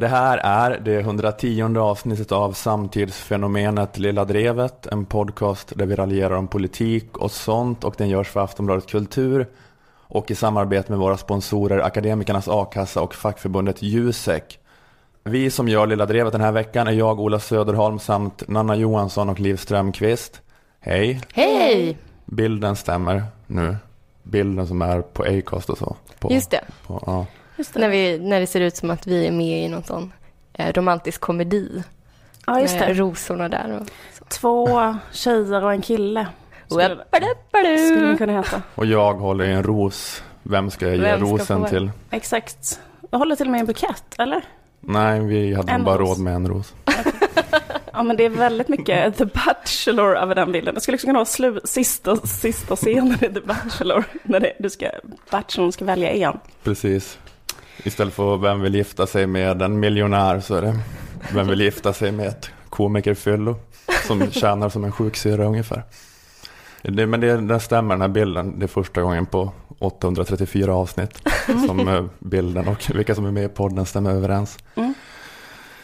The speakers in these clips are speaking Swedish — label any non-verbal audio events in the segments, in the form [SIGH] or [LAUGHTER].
Det här är det 110 avsnittet av samtidsfenomenet Lilla Drevet, en podcast där vi raljerar om politik och sånt och den görs för Aftonbladet Kultur och i samarbete med våra sponsorer Akademikernas A-kassa och fackförbundet Jusek. Vi som gör Lilla Drevet den här veckan är jag, Ola Söderholm samt Nanna Johansson och Liv Strömqvist. Hej! Hej! Bilden stämmer nu. Bilden som är på Acast och så. På, Just det. På, ja. När, vi, när det ser ut som att vi är med i någon sån eh, romantisk komedi. Ja, just med det. rosorna där. Och så. Två tjejer och en kille. Skulle, skulle den kunna heta. Och jag håller i en ros. Vem ska jag ge Vem ska rosen till? Exakt. Jag håller till och med en bukett, eller? Nej, vi hade En bara ros. råd med en ros. [LAUGHS] Ja, men det är väldigt mycket [LAUGHS] The Bachelor över den bilden. Det skulle också kunna vara slu- sista, sista scenen i The Bachelor. [LAUGHS] När det, du ska, Bachelorn ska välja en. Precis. Istället för vem vill gifta sig med en miljonär så är det vem vill gifta sig med ett komikerfyllo som tjänar som en sjuksyra ungefär. Det, men det, det stämmer den här bilden. Det är första gången på 834 avsnitt som eh, bilden och vilka som är med i podden stämmer överens. Mm.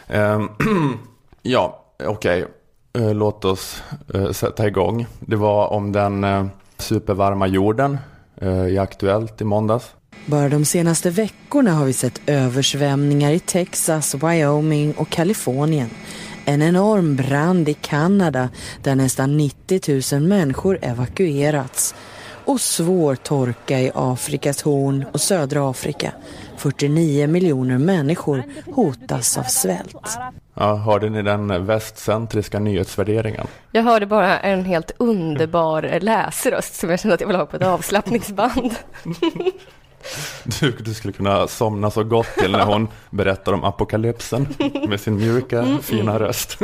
Ehm, [CLEARS THROAT] ja, okej. Eh, Låt oss eh, sätta igång. Det var om den supervarma jorden i Aktuellt i måndags. Bara de senaste veckorna har vi sett översvämningar i Texas, Wyoming och Kalifornien. En enorm brand i Kanada där nästan 90 000 människor evakuerats. Och svår torka i Afrikas horn och södra Afrika. 49 miljoner människor hotas av svält. Ja, hörde ni den västcentriska nyhetsvärderingen? Jag hörde bara en helt underbar läsröst som jag kände att jag ville ha på ett avslappningsband. [LAUGHS] Du, du skulle kunna somna så gott till när hon berättar om apokalypsen med sin mjuka, fina röst.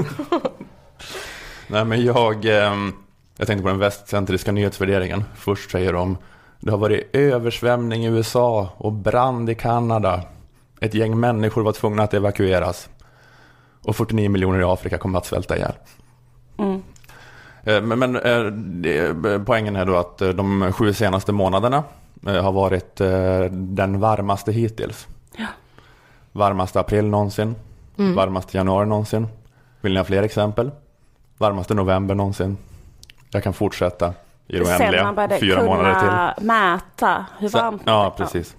Nej, men jag, ehm, jag tänkte på den västcentriska nyhetsvärderingen. Först säger de, det har varit översvämning i USA och brand i Kanada. Ett gäng människor var tvungna att evakueras. Och 49 miljoner i Afrika kommer att svälta ihjäl. Mm. Eh, Men, men eh, det, poängen är då att eh, de sju senaste månaderna eh, har varit eh, den varmaste hittills. Ja. Varmaste april någonsin. Mm. Varmaste januari någonsin. Vill ni ha fler exempel? Varmaste november någonsin. Jag kan fortsätta i det Sen oändliga. man började Fyra månader till. kunna mäta hur varmt Ja, precis.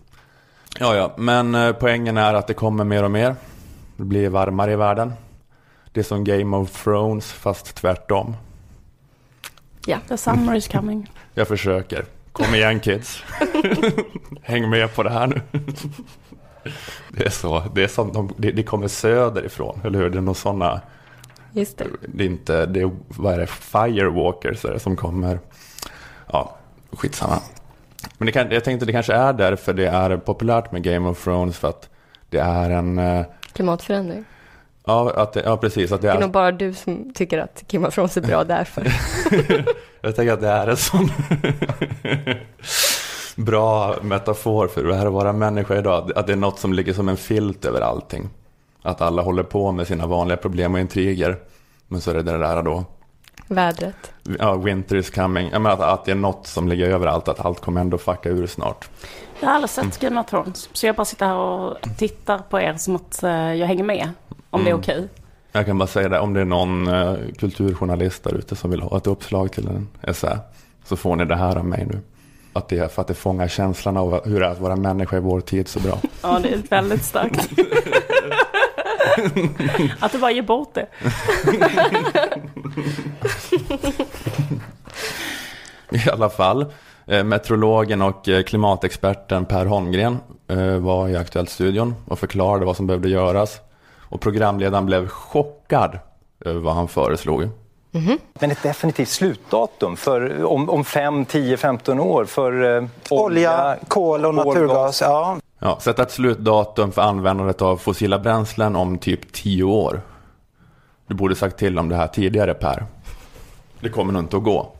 Ja, ja, men eh, poängen är att det kommer mer och mer. Det blir varmare i världen. Det är som Game of Thrones fast tvärtom. The summer is coming. [LAUGHS] Jag försöker. Kom igen kids. [LAUGHS] Häng med på det här nu. Det är så. Det, är som de, det, det kommer söderifrån, eller hur? Det är nog sådana. Just det. Det är inte, det är, vad är det, firewalkers är det som kommer. Ja, skitsamma. Men det kan, jag tänkte det kanske är därför det är populärt med Game of Thrones. För att det är en, eh, Klimatförändring. Ja, att det, ja precis. Att det Det är nog bara du som tycker att of Thrones är bra [LAUGHS] därför. Jag tänker att det är en sån [LAUGHS] bra metafor för det här att vara människa idag. Att det är något som ligger som en filt över allting. Att alla håller på med sina vanliga problem och intriger. Men så är det det där då. Vädret. Ja, winter is coming. Jag menar att, att det är något som ligger över allt. Att allt kommer ändå fucka ur snart. Jag har aldrig sett Game of Thrones. Så jag bara sitter här och tittar på er som att eh, jag hänger med. Om det är Mm. okej. Jag kan bara säga det, om det är någon eh, kulturjournalist där ute som vill ha ett uppslag till en essä. Så får ni det här av mig nu. Att det är för att det fångar känslan av hur det är att vara människa i vår tid så bra. [LAUGHS] Ja, det är väldigt starkt. [LAUGHS] att du bara ger bort det. [LAUGHS] I alla fall. Eh, meteorologen och eh, klimatexperten Per Holmgren var i Aktuellt-studion och förklarade vad som behövde göras. Och programledaren blev chockad över vad han föreslog. Men ett definitivt slutdatum för om, om 5, 10, 15 år för eh, Olja, kol och naturgas. Ja. Ja, sätta ett slutdatum för användandet av fossila bränslen om typ 10 år. Du borde sagt till om det här tidigare Per. Det kommer nog inte att gå.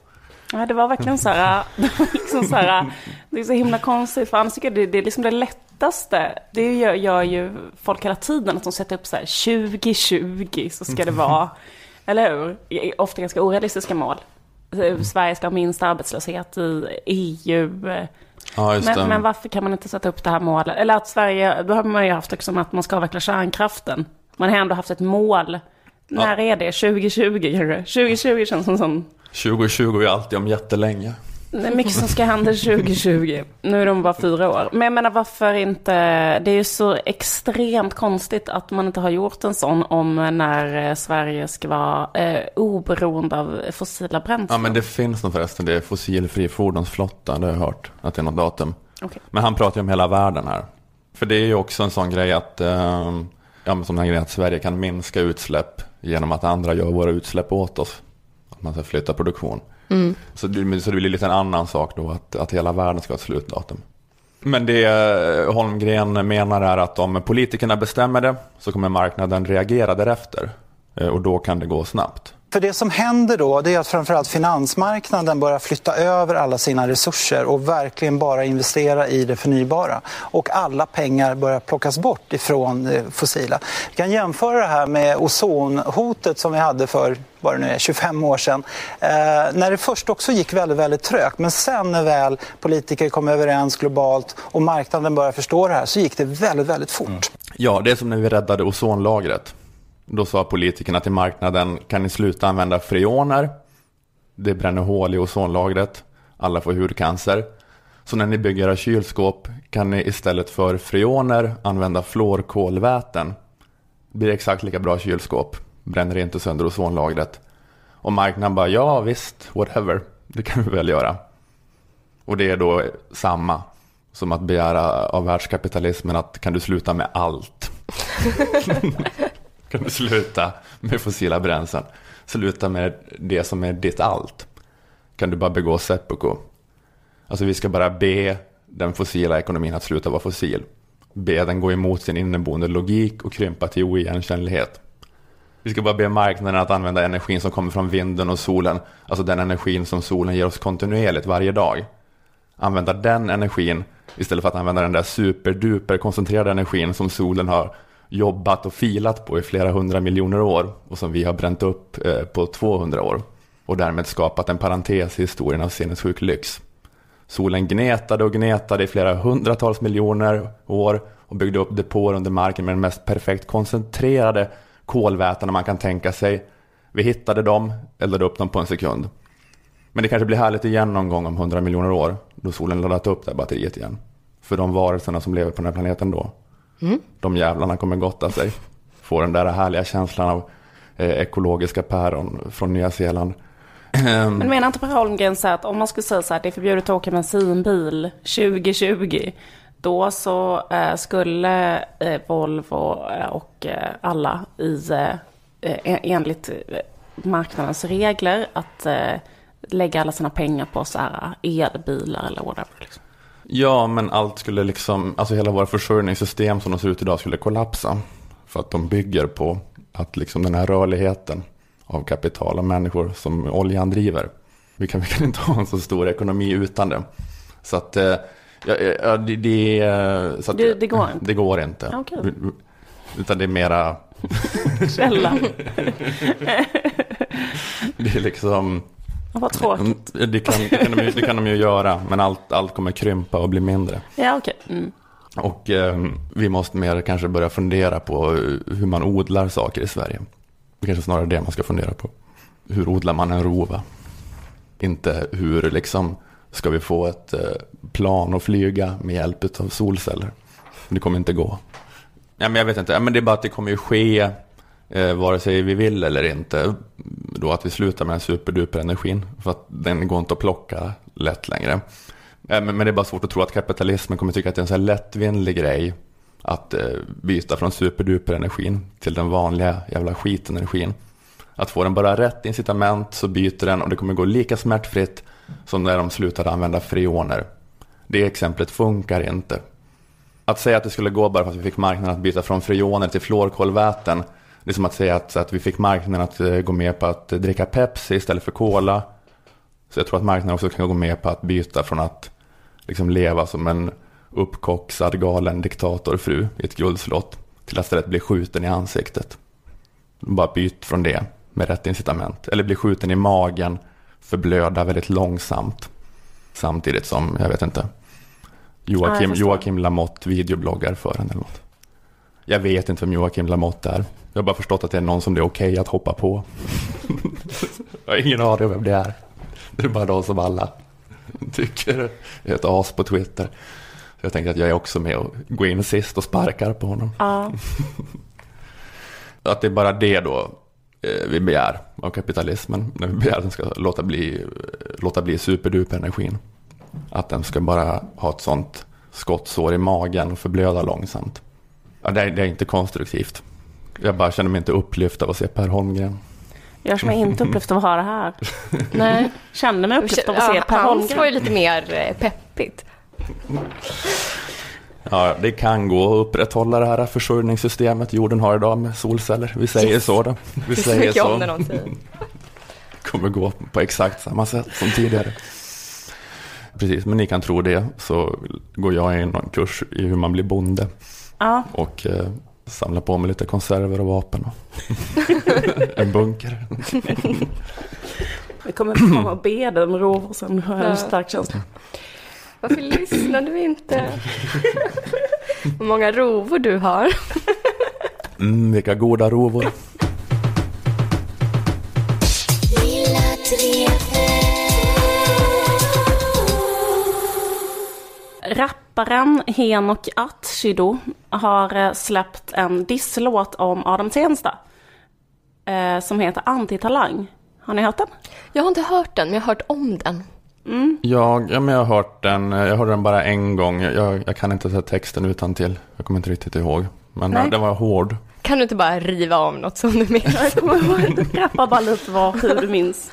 Ja, det var verkligen så här, det [LAUGHS] var liksom så här, det är så himla konstigt för annars tycker jag det, det är liksom det lättaste. Det gör, gör ju folk hela tiden att de sätter upp så här 2020 så ska det vara, [LAUGHS] eller hur? Ofta ganska orealistiska mål. Sverige ska ha minst arbetslöshet i EU. Ja. Men, men varför kan man inte sätta upp det här målet? Eller att Sverige, då har man ju haft också att man ska avveckla kärnkraften. Man har ändå haft ett mål. När är det? 2020 kanske? 2020 känns som sån... 2020 är alltid om jättelänge. Det är mycket som ska hända 2020. Nu är de bara fyra år. Men jag menar varför inte? Det är ju så extremt konstigt att man inte har gjort en sån om när eh, Sverige ska vara eh, oberoende av fossila bränslen. Ja, men det finns nog förresten. Det är fossilfri fordonsflotta. Det har jag hört. Att det är något datum. Okej. Men han pratar ju om hela världen här. För det är ju också en sån grej att, eh, ja, men som den här grejen att Sverige kan minska utsläpp genom att andra gör våra utsläpp åt oss. Att man ska flytta produktion. Mm. Så, det, så det blir lite en annan sak då att, att hela världen ska ha ett slutdatum. Men det eh, Holmgren menar är att om politikerna bestämmer det så kommer marknaden reagera därefter. Eh, och då kan det gå snabbt. För det som händer då det är att framförallt finansmarknaden börjar flytta över alla sina resurser och verkligen bara investera i det förnybara. Och alla pengar börjar plockas bort ifrån det fossila. Vi kan jämföra det här med ozonhotet som vi hade för vad det nu är, 25 år sedan. Eh, när det först också gick väldigt, väldigt trögt men sen när väl politiker kom överens globalt och marknaden började förstå det här så gick det väldigt, väldigt fort. Mm. Ja, det är som när vi räddade ozonlagret. Då sa politikerna till marknaden, kan ni sluta använda freoner? Det bränner hål i ozonlagret. Alla får hudcancer. Så när ni bygger era kylskåp kan ni istället för freoner använda fluorkolväten. Det blir exakt lika bra kylskåp. Bränner inte sönder ozonlagret. Och marknaden bara, ja visst, whatever. Det kan vi väl göra. Och det är då samma som att begära av världskapitalismen att kan du sluta med allt? [LAUGHS] kan [LAUGHS] du sluta med fossila bränslen? Sluta med det som är ditt allt? Kan du bara begå seppuku? Alltså vi ska bara be den fossila ekonomin att sluta vara fossil. Be den gå emot sin inneboende logik och krympa till oigenkännlighet. Vi ska bara be marknaden att använda energin som kommer från vinden och solen. Alltså den energin som solen ger oss kontinuerligt varje dag. Använda den energin istället för att använda den där superduper koncentrerade energin som solen har jobbat och filat på i flera hundra miljoner år och som vi har bränt upp eh, på 200 år och därmed skapat en parentes i historien av sinnessjuk lyx. Solen gnetade och gnetade i flera hundratals miljoner år och byggde upp depåer under marken med den mest perfekt koncentrerade kolvätarna man kan tänka sig. Vi hittade dem, eldade upp dem på en sekund. Men det kanske blir härligt igen någon gång om hundra miljoner år då solen laddat upp det här batteriet igen. För de varelserna som lever på den här planeten då. De jävlarna kommer gotta sig. Få den där härliga känslan av eh, ekologiska päron från Nya Zeeland. Ehm, Men menar inte Per Holmgren så att om man skulle säga så här, det är förbjudet att åka bensinbil 2020, då så eh, skulle eh, Volvo eh, och eh, alla i, eh, eh, enligt marknadens regler, att lägga alla sina pengar på så här elbilar eller whatever. Liksom. Ja, men allt skulle liksom, alltså hela våra försörjningssystem som de ser ut idag skulle kollapsa. För att de bygger på att liksom den här rörligheten av kapital och människor som oljan driver. Vi kan, [LAUGHS] vi kan inte ha en så stor ekonomi utan det. Så att, eh, ja, ja, det, det, eh, så att, Det- det går inte? Det går inte. Okej. Utan det är mera, Källa. [LAUGHS] det är liksom, Vad tråkigt. det kan, det, kan de, ju- det kan de ju göra. Men allt, allt kommer krympa och bli mindre. Ja, okej. Mm. Och eh, vi måste mer kanske börja fundera på hur man odlar saker i Sverige. Det kanske snarare det man ska fundera på. Hur odlar man en rova? Inte hur liksom ska vi få ett eh, plan att flyga med hjälp av solceller. Det kommer inte gå. Ja, men jag vet inte, ja, men det är bara att det kommer ju ske eh, vare sig vi vill eller inte. Då att vi slutar med den superduper energin. För att den går inte att plocka lätt längre. Eh, Men, men det är bara svårt att tro att kapitalismen kommer tycka att det är en så här lättvindig grej att eh, byta från superduper energin till den vanliga jävla skitenergin. Att få den bara rätt incitament så byter den och det kommer gå lika smärtfritt som när de slutade använda freoner. Det exemplet funkar inte. Att säga att det skulle gå bara för att vi fick marknaden att byta från freoner till fluorkolväten. Det är som att säga att, att vi fick marknaden att eh, gå med på att dricka Pepsi istället för Cola. Så jag tror att marknaden också kan gå med på att byta från att liksom leva som en uppkoxad galen diktatorfru i ett guldslott till att istället bli skjuten i ansiktet. Bara byt från det med rätt incitament. Eller bli skjuten i magen, förblöda väldigt långsamt. Samtidigt som, jag vet inte, Joakim, förstår. Joakim Lamotte videobloggar för en eller något. Jag vet inte vem Joakim Lamotte är. Jag har bara förstått att det är någon som det är okej att hoppa på. jag har ingen aning om vem det är. Det är bara de som alla tycker är ett as på Twitter. Så jag tänker att jag är också med och går in sist och sparkar på honom. Ja, [LAUGHS] Att det är bara det då eh, vi begär av kapitalismen. När vi begär att den ska låta bli, låta bli superduper energin. Att den ska bara ha ett sånt skottsår i magen och förblöda långsamt. Ja, det, är, det är inte konstruktivt. Jag bara känner mig inte upplyft av att se Per Holmgren. jag känner mig inte upplyft av att ha det här. [LAUGHS] Nej. Kände mig upplyft av att se Ja, Per hans var ju Holmgren. lite mer eh, peppigt. Ja, det kan gå att upprätthålla det här försörjningssystemet jorden har idag med solceller. Vi säger Yes. så då. Vi [LAUGHS] Det säger så. säger. [LAUGHS] kommer gå på exakt samma sätt som tidigare. Precis, men ni kan tro det så går jag in någon kurs i hur man blir bonde Ja, och samlar på mig lite konserver och vapen och [LAUGHS] en bunker. vi kommer komma och be dig om rovor sen. Har jag en stark känsla. Varför lyssnar du inte? Hur många rovor du har. Mm, vilka goda rovor. Rapparen Henok Atshido har eh, släppt en disslåt om Adam Tensta. Eh, som heter Antitalang. Har ni hört den? Jag har inte hört den, men jag har hört om den. Jag, ja, men jag har hört den, jag hörde den bara en gång. Jag, jag kan inte ta texten utan till. Jag kommer inte riktigt ihåg. Men Nej. ja, den var hård. Kan du inte bara riva av något som du menar? Jag kommer ihåg, rappa bara lite vad, hur du minns.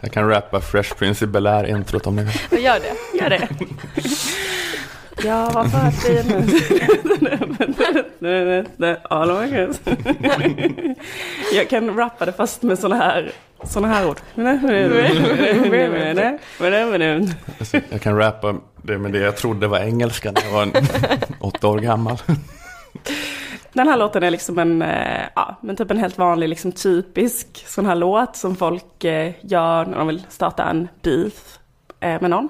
Jag kan rappa Fresh Prince i Bel-Air introt om ni vill. Gör det. Gör det. [LAUGHS] Jag var för fin. All of my girls. Jag kan rappa det fast med såna här, såna här ord. Alltså, Jag kan rappa det med det jag trodde var engelska när jag var en, åtta år gammal. Den här låten är liksom en, eh, ja, men typ en helt vanlig, liksom typisk sån här låt som folk eh, gör när de vill starta en beef eh, Eh, med någon.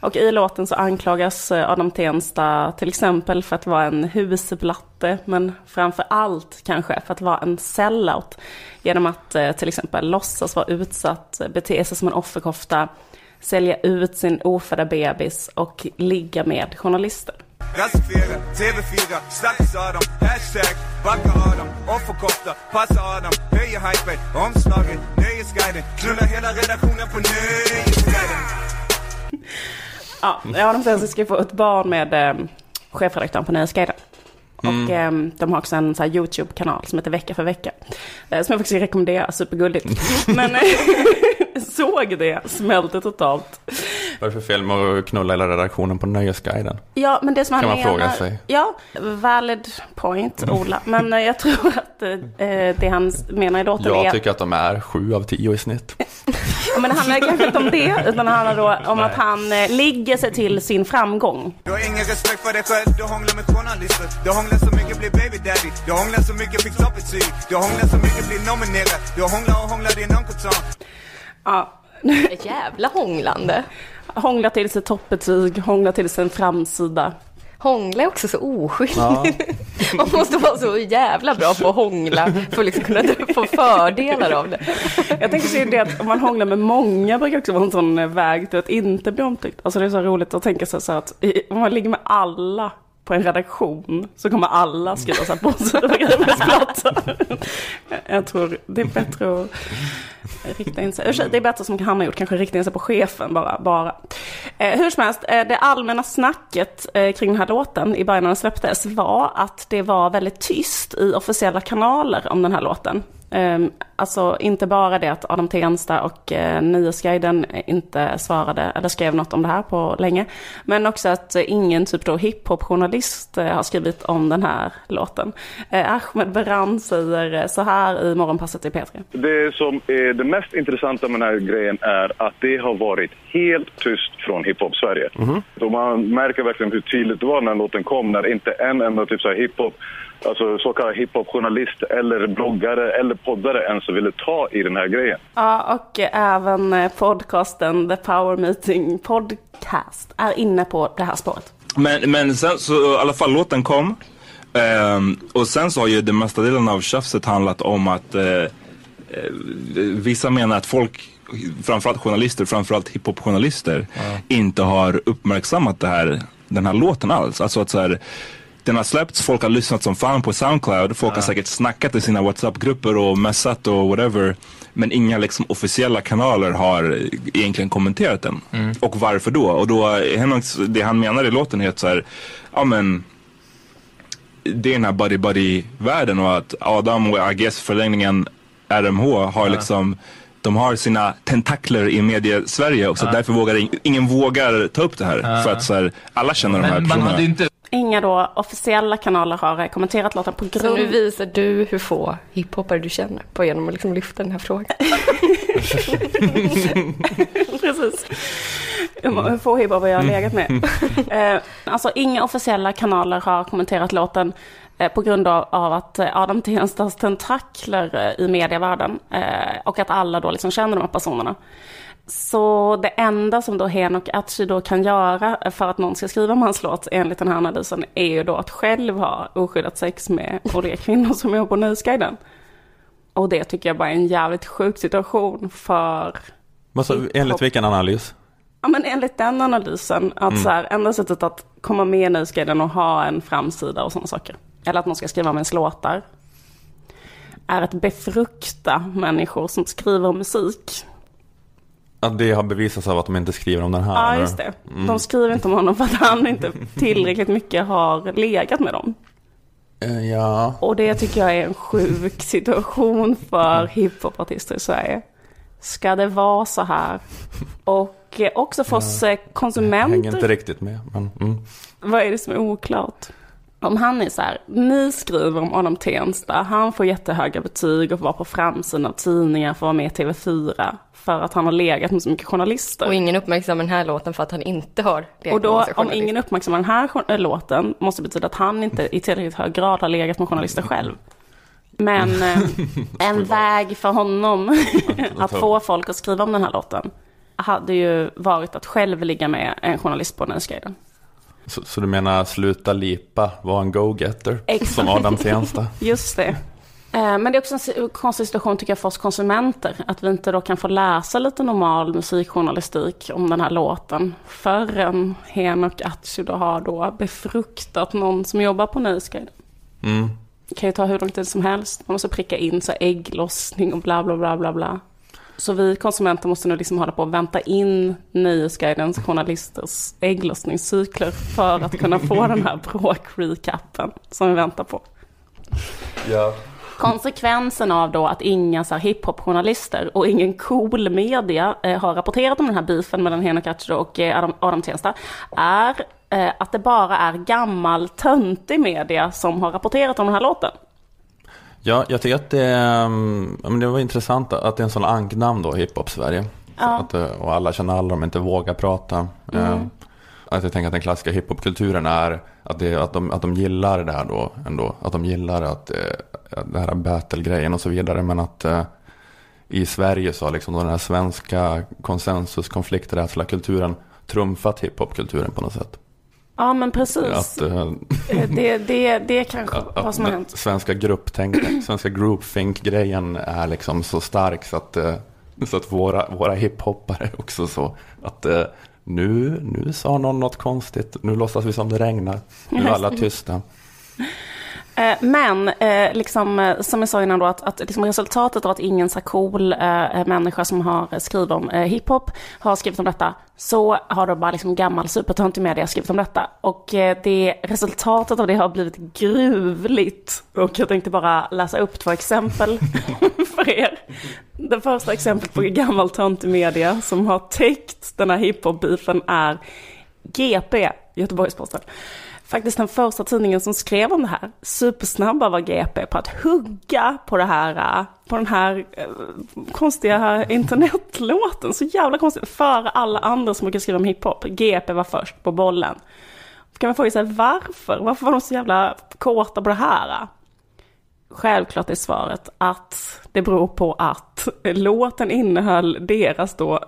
Och i låten så anklagas eh, Adam Tensta till exempel för att vara en husblatte, men framför allt kanske för att vara en sellout. Genom att eh, till exempel låtsas vara utsatt, bete sig som en offerkofta, sälja ut sin ofödda bebis och ligga med journalister. Rasifierad, TV4, stackars Adam, hashtag backa Adam, offerkofta, passa Adam, höjer hypen, omslaget, nöjesguiden, knulla hela redaktionen på Nöjesguiden. Ja, Adam Tensta ska få ett barn med eh, chefredaktören på Nöjesguiden. Och eh, de har också en så YouTube-kanal som heter Vecka för vecka. Eh, som jag faktiskt rekommenderar, supergulligt. [LAUGHS] Men eh, [LAUGHS] såg det, smälte totalt. Vad är det för fel med att knulla hela redaktionen på Nöjesguiden? Ja, men det som Kan han man menar... fråga sig. Ja, valid point, Ola. Men eh, jag tror att eh, det han menar i låten är... Jag tycker att de är sju av tio i snitt. [LAUGHS] Ja, men det handlar kanske inte om det, utan det handlar då om att han eh, ligger sig till sin framgång. Du har ingen respekt för dig själv, du hånglar med journalister. Du hånglar så mycket, blir baby daddy. Du hånglar så mycket, fick toppbetyg. Du hånglar så mycket, blir nominerad. Du hånglar och hånglar din onkel. Ja, Ett jävla hånglande. Hånglar till sig toppbetyg, hånglar till sig en framsida. Hångla är också så oskyldigt. [LAUGHS] Man måste vara så jävla bra på att hångla för att liksom kunna få fördelar av det. Jag tänker så det att om man hånglar med många brukar också vara en sån eh, väg till att inte bli omtyckt. Alltså det är så roligt att tänka sig så att om man ligger med alla på en redaktion så kommer alla skriva så här positiva på ens. Jag tror det är bättre att rikta in sig. Sig, Det är bättre som han har gjort, kanske rikta in sig på chefen bara. bara. Eh, hur som helst, eh, det allmänna snacket eh, kring den här låten i början när den släpptes var att det var väldigt tyst i officiella kanaler om den här låten. Um, alltså inte bara det att Adam Tensta och uh, Nyhetsguiden inte svarade eller skrev något om det här på länge. Men också att eh, ingen typ då hiphop-journalist eh, har skrivit om den här låten. Eh, Ahmed Beran säger eh, så här i morgonpasset i P3. Det som är det mest intressanta med den här grejen är att det har varit helt tyst från hiphop-Sverige. Och man märker verkligen hur tydligt det var när låten kom, när inte en enda typ så här hiphop, alltså så kallad hiphop-journalist eller bloggare eller poddare ens ville ta i den här grejen. Ja, och även eh, podcasten The Power Meeting Podcast är inne på det här spåret. Men, men sen så i alla fall låten kom. Ehm, och sen så har ju den mesta delen av tjafset handlat om att eh, vissa menar att folk, framförallt journalister, framförallt hiphop-journalister, inte har uppmärksammat det här, den här låten alls. Alltså att så här, den har släppts, folk har lyssnat som fan på Soundcloud, folk har säkert snackat i sina WhatsApp-grupper och messat och whatever. Men inga liksom officiella kanaler har egentligen kommenterat den. Och varför då? Och då, det han menar i låten är att så här, ja men det är den här buddy buddy världen och att Adam och I guess förlängningen RMH har liksom de har sina tentakler i media-Sverige och så därför vågar ing- ingen vågar ta upp det här. För att så här, alla känner de här man personerna. hade ju inte... Inga då officiella kanaler har kommenterat låten på Så nu grund... visar du hur få hiphoppare du känner på genom att liksom lyfta den här frågan. [LAUGHS] Precis. Hur få hiphopare jag har legat med. [LAUGHS] Eh, alltså inga officiella kanaler har kommenterat låten eh, på grund av, av att Adam Tenstas tentakler eh, i medievärlden och att alla då liksom känner de här personerna. Så det enda som då Henok Atchi då kan göra för att någon ska skriva om hans låt enligt den här analysen är ju då att själv ha oskyddat sex med olika kvinnor som jobbar på Nöjesguiden. Och det tycker jag bara är en jävligt sjuk situation för Alltså, enligt vilken analys? Ja, men enligt den analysen, att så här, enda sättet att komma med i Nöjesguiden och ha en framsida och sådana saker, eller att någon ska skriva om ens låtar, är att befrukta människor som skriver musik. Att det har bevisats av att de inte skriver om den här? Ja, eller? just det. De skriver inte om honom för att han inte tillräckligt mycket har legat med dem. Eh, Ja. Och det tycker jag är en sjuk situation för hiphopartister i Sverige. Ska det vara så här? Och också för oss eh, Hänger konsumenter. inte riktigt med. Men, mm. Vad är det som är oklart? Om han är så här, ni skriver om Adam Tensta, han får jättehöga betyg och får vara på framsidan av tidningar, får vara med i TV4, för att han har legat med så mycket journalister. Och ingen uppmärksammar den här låten för att han inte har legat Och då, om ingen uppmärksammar den här äh, låten, måste betyda att han inte i tillräckligt hög grad har legat med journalister själv. Men eh, [LAUGHS] en väg för honom [LAUGHS] att få folk att skriva om den här låten hade ju varit att själv ligga med en journalist på Nöjesguiden. Så, så du menar sluta lipa, var en go-getter? Exakt. Som Adam Tensta? [LAUGHS] Just det. Eh, Men det är också en konstig situation tycker jag för oss konsumenter. Att vi inte då kan få läsa lite normal musikjournalistik om den här låten. Förrän Henok Atchi då har då befruktat någon som jobbar på Nöjesguiden. Mm. Det kan ju ta hur lång tid som helst. Man måste pricka in så ägglossning och bla bla bla bla bla. Så vi konsumenter måste nu liksom hålla på och vänta in Nöjesguidens journalisters ägglossningscykler för att kunna få den här bråk-recapen som vi väntar på. Ja. Konsekvensen av då att inga så här hiphop-journalister och ingen cool media eh, har rapporterat om den här beefen mellan Henok Atchi och eh, Adam, Adam Tensta är eh, att det bara är gammal töntig media som har rapporterat om den här låten. Ja, jag tycker att det, mm, ja, men det var intressant att det är en sån anknamn då, hiphop-Sverige. Ja. Att, eh, och alla känner alla, de inte vågar prata. Eh, Att jag tänker att den klassiska hiphopkulturen är att, det, att, de, att de gillar det här då ändå. Att de gillar att, eh, det här battle-grejen och så vidare. Men att eh, i Sverige så har liksom den här svenska konsensus, konflikträdsla kulturen trumfat hiphopkulturen på något sätt. Ja men precis. Att, Eh, Det, det, det är kanske att vad som har hänt. Svenska grupptänk, [CLEARS THROAT] svenska groupthink-grejen är liksom så stark så att, eh, så att våra, våra hiphoppare är också så att nu, nu sa någon något konstigt, nu låtsas vi som det regnar, nu är alla tysta. [LAUGHS] Eh, men eh, liksom, eh, som jag sa innan då, att, att liksom resultatet av att ingen så cool människa som har skrivit om hiphop har skrivit om detta, så har då bara liksom gammal supertöntig media skrivit om detta. Och det, resultatet av det har blivit gruvligt. Och jag tänkte bara läsa upp två exempel [LAUGHS] för er. Det första exemplet på gammal töntig media som har täckt den här hiphop-beefen är GP, Göteborgs-Posten. Faktiskt den första tidningen som skrev om det här. Supersnabba var GP på att hugga på det här, på den här eh, konstiga internetlåten. Så jävla konstigt. Före alla andra som brukar skriva om hiphop. GP var först på bollen. Kan man fråga sig varför? Varför var de så jävla kåta på det här? Självklart är svaret att det beror på att låten innehöll deras då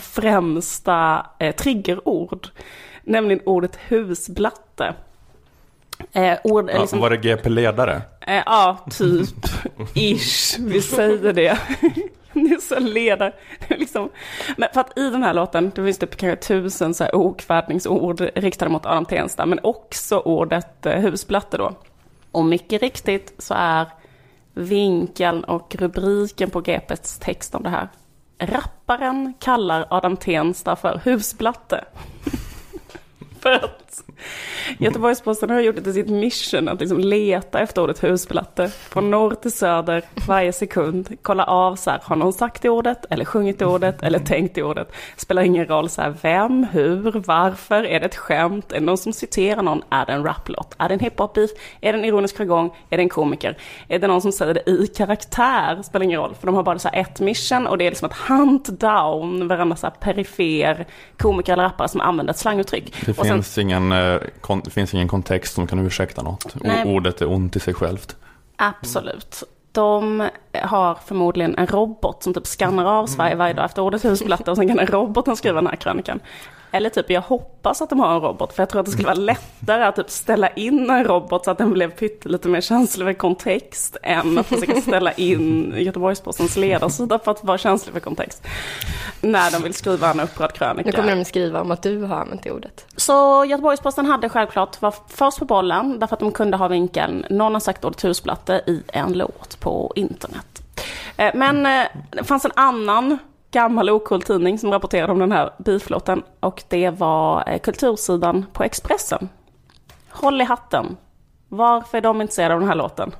främsta eh, triggerord. Nämligen ordet husblatte. Eh, ord, Ja, liksom, Var det GP-ledare? Eh, ja, typ. [LAUGHS] Ish, vi säger det. Det är så ledar. Det är liksom. Men för att i den här låten, det finns typ kanske tusen så här okvädningsord riktade mot Adam Tensta, men också ordet eh, husblatte då. Och mycket riktigt så är vinkeln och rubriken på GPs text om det här. Rapparen kallar Adam Tensta för husblatte. [LAUGHS] för att [LAUGHS] Göteborgs-Posten har gjort det till sitt mission att liksom leta efter ordet husplatte. Från norr till söder varje sekund. Kolla av så här, har någon sagt det ordet eller sjungit det ordet eller tänkt det ordet. Spelar ingen roll så här, vem, hur, varför, är det ett skämt, är det någon som citerar någon, är det en raplåt, är det en hiphop-beef, är det en ironisk jargong, är det en komiker, är det någon som säger det i karaktär, spelar ingen roll. För de har bara så här ett mission och det är liksom att hunt down varandra så här perifer komiker eller rappare som använder ett slanguttryck. Det Och sen- finns, ingen, eh, det finns ingen kontext som kan ursäkta något. Nej. Ordet är ont i sig självt. Absolut. De har förmodligen en robot som typ skannar av Sverige varje dag efter ordet husplatta och sen kan den roboten skriva den här krönikan. Eller typ, jag hoppas att de har en robot för jag tror att det skulle vara lättare att typ ställa in en robot så att den blev pyttelite mer känslig för kontext än att försöka ställa in Göteborgs-Postens ledarsida för att vara känslig för kontext. När de vill skriva en upprörd krönika. Nu kommer de skriva om att du har använt det ordet. Så Göteborgs-Posten hade självklart var först på bollen därför att de kunde ha vinkeln någon har sagt ordet husplatte i en låt på internet. Eh, Men eh, det fanns en annan gammal okult tidning som rapporterade om den här beeflåten och det var eh, kultursidan på Expressen. Håll i hatten. Varför är de intresserade av den här låten?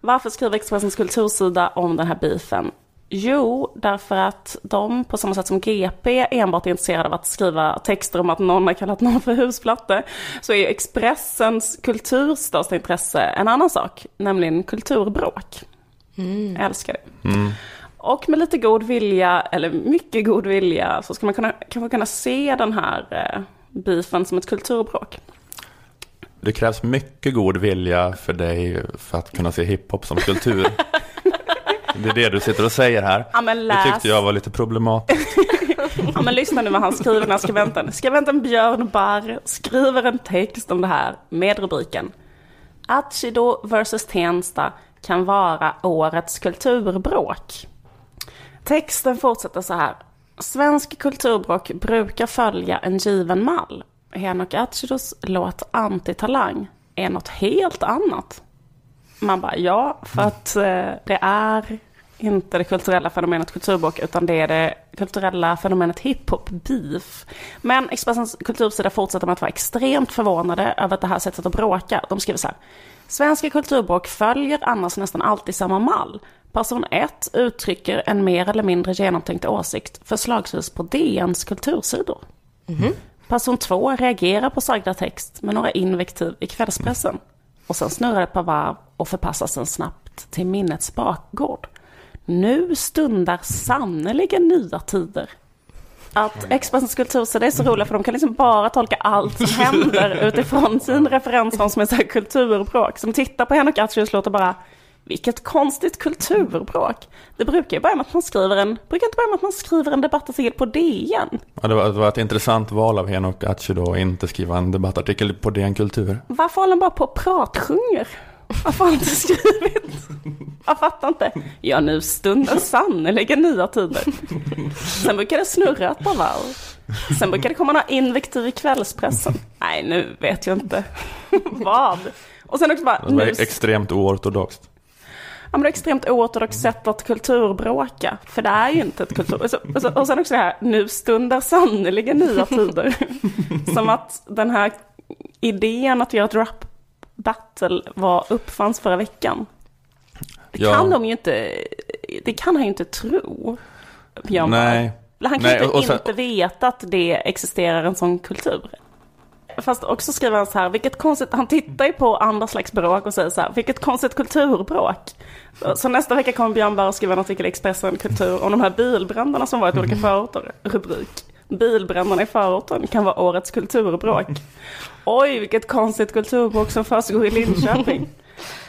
Varför skriver Expressens kultursida om den här beefen? Jo, därför att de, på samma sätt som GP, enbart är intresserade av att skriva texter om att någon har kallat någon för husplatte, så är Expressens kulturs största intresse en annan sak, nämligen kulturbråk. Jag älskar det. Och med lite god vilja, eller mycket god vilja, så ska man kunna, kanske kunna se den här eh, beefen som ett kulturbråk. Det krävs mycket god vilja för dig för att kunna se hiphop som kultur. [LAUGHS] Det är det du sitter och säger här. Ja, Det tyckte jag var lite problematiskt. [LAUGHS] Ja men lyssna nu vad han skriver den här skribenten. Skribenten Björn Barr skriver en text om det här med rubriken Achido vs Tensta kan vara årets kulturbråk. Texten fortsätter så här. Svensk kulturbråk brukar följa en given mall. Henok Atchidos låt Antitalang är något helt annat. Man bara, ja, för att eh, det är inte det kulturella fenomenet kulturbråk, utan det är det kulturella fenomenet hiphop-beef. Men Expressens kultursida fortsätter med att vara extremt förvånade över det här sättet att bråka. De skriver så här. Svenska kulturbråk följer annars nästan alltid samma mall. Person 1 uttrycker en mer eller mindre genomtänkt åsikt, förslagsvis på DNs kultursidor. Person 2 reagerar på sagda text med några invektiv i kvällspressen. Och sen snurrar ett par varv och förpassas sen snabbt till minnets bakgård. Nu stundar sannerligen nya tider. Att Expressens kultursida är så roliga för de kan liksom bara tolka allt som händer [LAUGHS] utifrån sin referensram som är så här kulturbråk. Som tittar på Henrik Atchius låt och bara vilket konstigt kulturbråk. Det brukar ju börja med att man skriver en, brukar inte börja med att man skriver en debattartikel på DN. Ja, det, var, det var ett intressant val av Henok Achido att inte skriva en debattartikel på DN Kultur. Varför håller han bara på och pratsjunger? Varför har han inte skrivit? Jag fattar inte. Ja, nu stundar sannerligen nya tider. Sen brukar det snurra ett par varv. Sen brukar det komma några invektiv i kvällspressen. Nej, nu vet jag inte. Vad? Och sen också bara, Det var nu, extremt oortodoxt. Ja, men extremt oortodoxt sätt att kulturbråka. För det är ju inte ett kultur... Och, så, och, så, och sen också det här, nu stundar sannerligen nya tider. [LAUGHS] Som att den här idén att göra ett rap battle var uppfanns förra veckan. Det Ja. kan de ju inte, det kan han ju inte tro. Björn Nej. Han kan Nej, ju inte, sen- inte veta att det existerar en sån kultur. Fast också skriver han så här, vilket konstigt, han tittar ju på andra slags bråk och säger så här, vilket konstigt kulturbråk. Så, så nästa vecka kommer Björn Barr skriva en artikel i Expressen Kultur om de här bilbränderna som varit i olika förorter. Rubrik. Bilbränderna i förorten kan vara årets kulturbråk. Oj, vilket konstigt kulturbråk som försiggår i Linköping.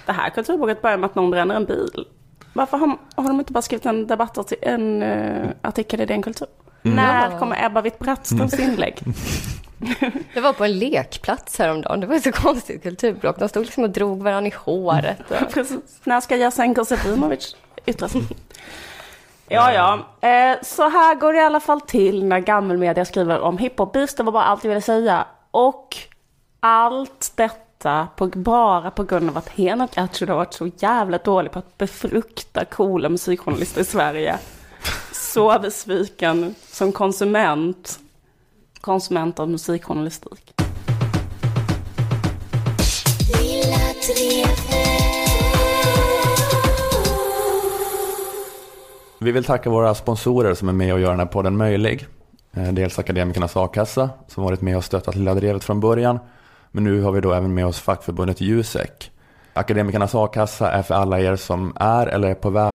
Det här kulturbråket börjar med att någon bränner en bil. Varför har, har de inte bara skrivit en debattartikel, en uh, artikel i DN Kultur? När kommer Ebba Witt-Brattströms inlägg? Jag var på en lekplats häromdagen. Det var ett så konstigt kulturbråk. De stod liksom och drog varandra i håret. Och... [LAUGHS] Precis. När ska Jasenko Selimovic yttra sig? Ja, ja. Eh, så här går det i alla fall till när gammelmedia skriver om hiphop-beefs. Det var bara allt jag ville säga. Och allt detta på, bara på grund av att Henok Atchud har varit så jävla dålig på att befrukta coola musikjournalister i Sverige. Så besviken som konsument, konsument av musikjournalistik. Vi vill tacka våra sponsorer som är med och gör den här podden möjlig. Eh, dels Akademikernas A-kassa som varit med och stöttat Lilla Drevet från början. Men nu har vi då även med oss fackförbundet Jusek. Akademikernas A-kassa är för alla er som är eller är på väg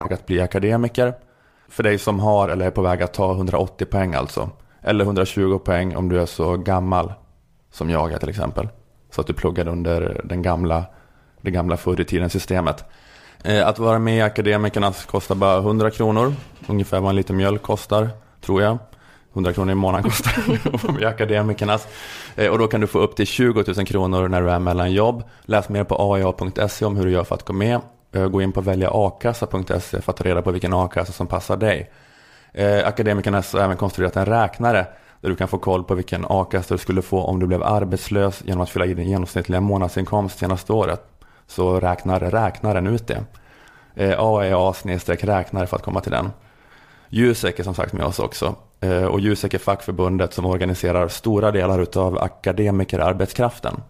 Att bli akademiker. För dig som har eller är på väg att ta 180 poäng alltså. Eller 120 poäng om du är så gammal som jag är till exempel. Så att du pluggade under den gamla, det gamla förr i tiden systemet. Eh, att vara med i Akademikerna kostar bara 100 kronor. Ungefär vad en liten mjölk kostar, tror jag. 100 kronor i månaden kostar det [LAUGHS] att vara med i Akademikernas. Eh, och då kan du få upp till 20 000 kronor när du är mellan jobb. Läs mer på aia.se om hur du gör för att gå med. Eh, gå in på väljaakassa.se för att ta reda på vilken a-kassa som passar dig. Eh, Akademikerna har även konstruerat en räknare där du kan få koll på vilken a-kassa du skulle få om du blev arbetslös genom att fylla i din genomsnittliga månadsinkomst senaste året. Så räknar räknaren ut det. Eh, AEA snedstreck räknare för att komma till den. Jusek är som sagt med oss också. Och Jusek är fackförbundet som organiserar stora delar av akademikerarbetskraften.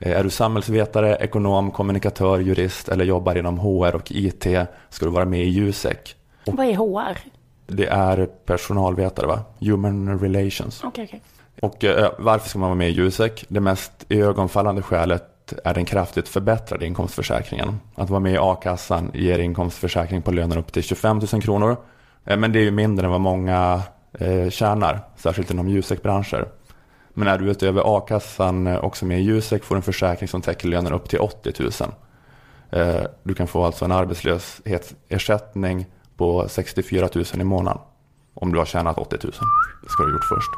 Eh, Är du samhällsvetare, ekonom, kommunikatör, jurist eller jobbar inom HR och IT ska du vara med i Jusek. Vad är HR? Det är personalvetare va? Human relations. Okej, okej. Och eh, varför ska man vara med i Jusek? Det mest ögonfallande skälet är den kraftigt förbättrade inkomstförsäkringen. Att vara med i a-kassan ger inkomstförsäkring på löner upp till 25 000 kronor. Eh, Men det är ju mindre än vad många eh, tjänar, särskilt inom Jusek-branscher. Men är du utöver a-kassan eh, också med i Jusek får du en försäkring som täcker löner upp till 80 000. Eh, du kan få alltså en arbetslöshetsersättning på 64 000 i månaden. Om du har tjänat 80 000. Det ska du ha gjort först.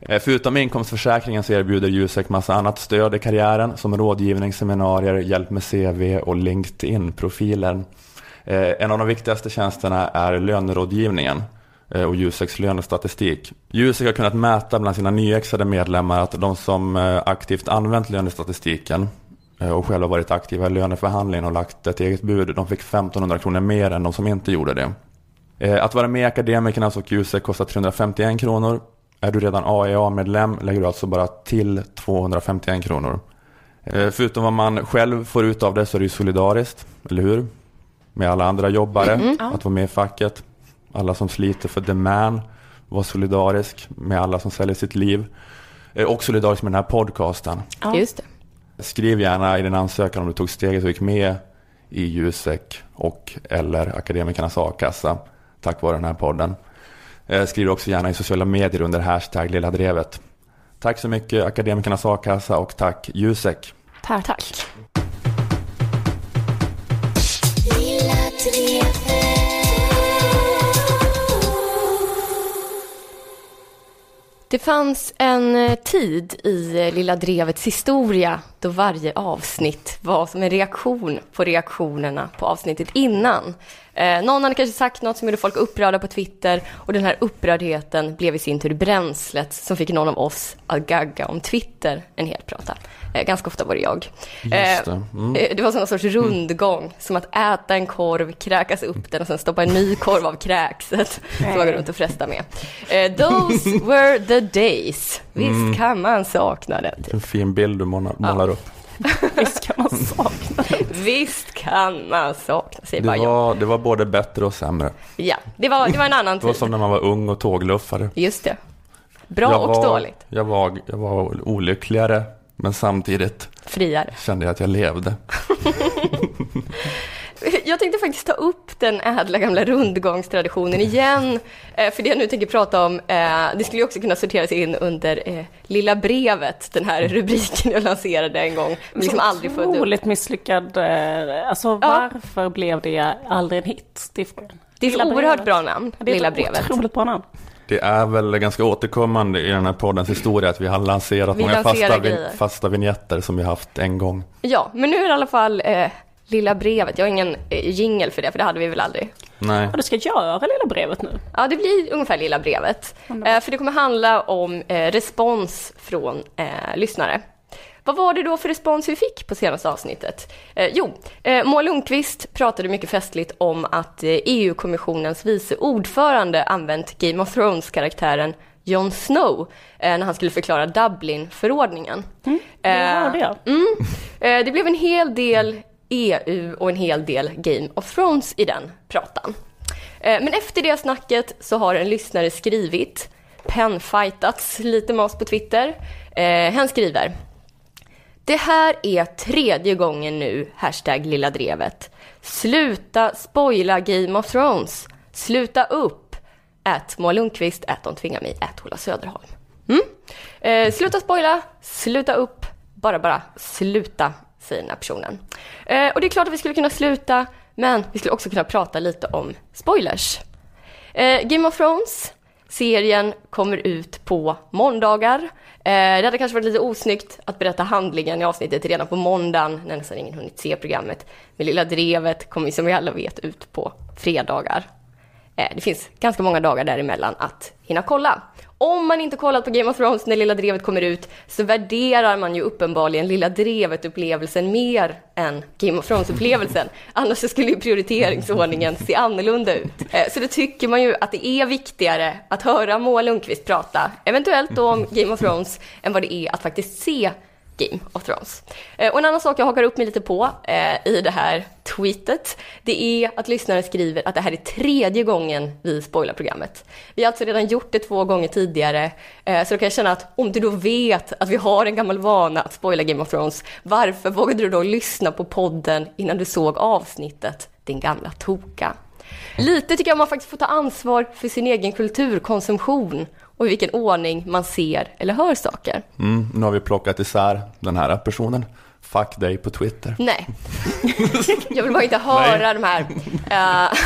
Eh, förutom inkomstförsäkringen så erbjuder Jusek massa annat stöd i karriären som rådgivning, seminarier, hjälp med CV och LinkedIn-profilen. En av de viktigaste tjänsterna är lönerådgivningen och Juseks lönestatistik. Jusek har kunnat mäta bland sina nyexade medlemmar att de som eh, aktivt använt lönestatistiken eh, och själva varit aktiva i löneförhandlingen och lagt ett eget bud, de fick 1500 kronor mer än de som inte gjorde det. Eh, Att vara med i Akademikernas och Jusek kostar 351 kronor. Är du redan AEA-medlem lägger du alltså bara till 251 kronor. Eh, Förutom vad man själv får ut av det så är det ju solidariskt, eller hur? Med alla andra jobbare, att vara med i facket. Alla som sliter för the man, vara solidarisk med alla som säljer sitt liv. Eh, Och solidarisk med den här podcasten. Just det. Skriv gärna i din ansökan om du tog steget och gick med i Jusek och eller Akademikernas a-kassa tack vare den här podden. Eh, Skriv också gärna i sociala medier under hashtag Lilla Drevet. Tack så mycket Akademikernas a-kassa och tack Jusek. Tack. Tack. Det fanns en eh, tid i eh, Lilla Drevets historia då varje avsnitt var som en reaktion på reaktionerna på avsnittet innan. Eh, någon hade kanske sagt något som gjorde folk upprörda på Twitter och den här upprördheten blev i sin tur bränslet som fick någon av oss att gagga om Twitter en hel prata. Eh, ganska ofta var det jag. Just det. Mm. Eh, det var någon sorts rundgång, som att äta en korv, kräkas upp den och sen stoppa en ny korv av kräkset som man går runt och frestar med. Eh, those were the days. Visst kan man sakna den tiden. En fin bild du målar, målar upp. [LAUGHS] Visst kan man sakna Visst kan man sakna, säger Det bara jag. var, det var både bättre och sämre. Ja, det var, det var en annan Det var tid. som när man var ung och tågluffare. Just det. Bra jag och var, dåligt. Jag var, jag var olyckligare, men samtidigt Friare. kände jag att jag levde. [LAUGHS] [LAUGHS] [LAUGHS] Jag tänkte faktiskt ta upp den ädla gamla rundgångstraditionen igen. Eh, För det jag nu tänker prata om, eh, det skulle ju också kunna sorteras in under eh, Lilla brevet, den här rubriken jag lanserade en gång. Men liksom aldrig följde. Otroligt misslyckad. Alltså varför blev det aldrig en hit? Det är. Det är ett Lilla oerhört brevet. bra namn, Det är Lilla ett brevet. otroligt bra namn. Det är väl ganska återkommande i den här poddens historia att vi har lanserat Vi många lanserar fasta, grejer. fasta vignetter som vi haft en gång. Ja, men nu är det i alla fall eh, Lilla brevet. Jag har ingen eh, jingel för det, för det hade vi väl aldrig. Nej. Ja, du ska göra Lilla brevet nu. Ja, det blir ungefär Lilla brevet. Eh, för det kommer handla om eh, respons från eh, lyssnare. Vad var det då för respons vi fick på senaste avsnittet? Eh, jo, eh, Moa Lundqvist pratade mycket festligt om att eh, EU-kommissionens vice ordförande använt Game of Thrones-karaktären Jon Snow eh, när han skulle förklara Dublin-förordningen. Det hörde jag. Mm. Eh, Det blev en hel del EU och en hel del Game of Thrones i den pratan. Eh, men efter det snacket så har en lyssnare skrivit, penfightats lite med oss på Twitter. Eh, skriver det här är tredje gången nu, hashtag lilla drevet. Sluta spoila Game of Thrones. Sluta upp. Ät Moa Lundqvist, ät de tvingar mig, ät Ola Söderholm. Mm? Eh, sluta spoila, sluta upp, bara bara sluta, säger den här personen. Eh, och det är klart att vi skulle kunna sluta, men vi skulle också kunna prata lite om spoilers. Eh, Game of Thrones, serien kommer ut på måndagar. Eh, det hade kanske varit lite osnyggt att berätta handlingen i avsnittet redan på måndagen när nästan ingen hunnit se programmet. Men Lilla Drevet kommer ju som vi alla vet ut på fredagar. Eh, det finns ganska många dagar däremellan att hinna kolla. Om man inte kollat på Game of Thrones när Lilla Drevet kommer ut så värderar man ju uppenbarligen Lilla Drevet-upplevelsen mer än Game of Thrones-upplevelsen. [LAUGHS] Annars så skulle ju prioriteringsordningen se annorlunda ut. Eh, Så då tycker man ju att det är viktigare att höra Moa Lundqvist prata, eventuellt då om Game of Thrones, än vad det är att faktiskt se Game of Thrones. Eh, och en annan sak jag hakar upp mig lite på eh, i det här tweetet, det är att lyssnare skriver att det här är tredje gången vi spoilar programmet. Vi har alltså redan gjort det två gånger tidigare, eh, så då kan jag känna att om du då vet att vi har en gammal vana att spoila Game of Thrones, varför vågade du då lyssna på podden innan du såg avsnittet, din gamla toka? Lite tycker jag man faktiskt får ta ansvar för sin egen kulturkonsumtion och i vilken ordning man ser eller hör saker. Mm, nu har vi plockat isär den här personen. Fuck dig på Twitter. Nej. [LAUGHS] Jag vill bara inte höra de här, uh,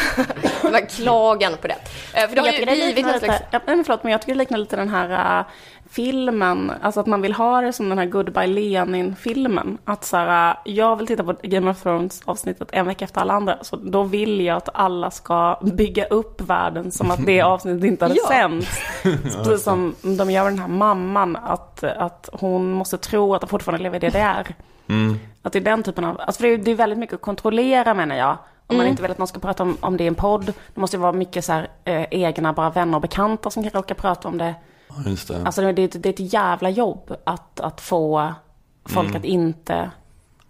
[LAUGHS] de här klagan på det. Eh, för det har Jag ju blivit liknar någon slags... lite, ja, men förlåt, men jag tycker det liknar lite den här äh, filmen, alltså att man vill ha det som den här Goodbye Lenin-filmen. Att så här, jag vill titta på Game of Thrones avsnittet en vecka efter alla andra, så då vill jag att alla ska bygga upp världen som att det [LAUGHS] avsnittet inte hade Ja. sänts. [LAUGHS] Precis som de gör med den här mamman, att, att hon måste tro att de fortfarande lever i DDR. Att det är den typen av, alltså det är, det är väldigt mycket att kontrollera menar jag. Om man inte vill att någon ska prata om, om det i en podd. Det måste ju vara mycket så här, eh, egna bara vänner och bekanta som kan råka prata om det. Just det. Alltså det, är ett- det är ett jävla jobb att, att få folk att inte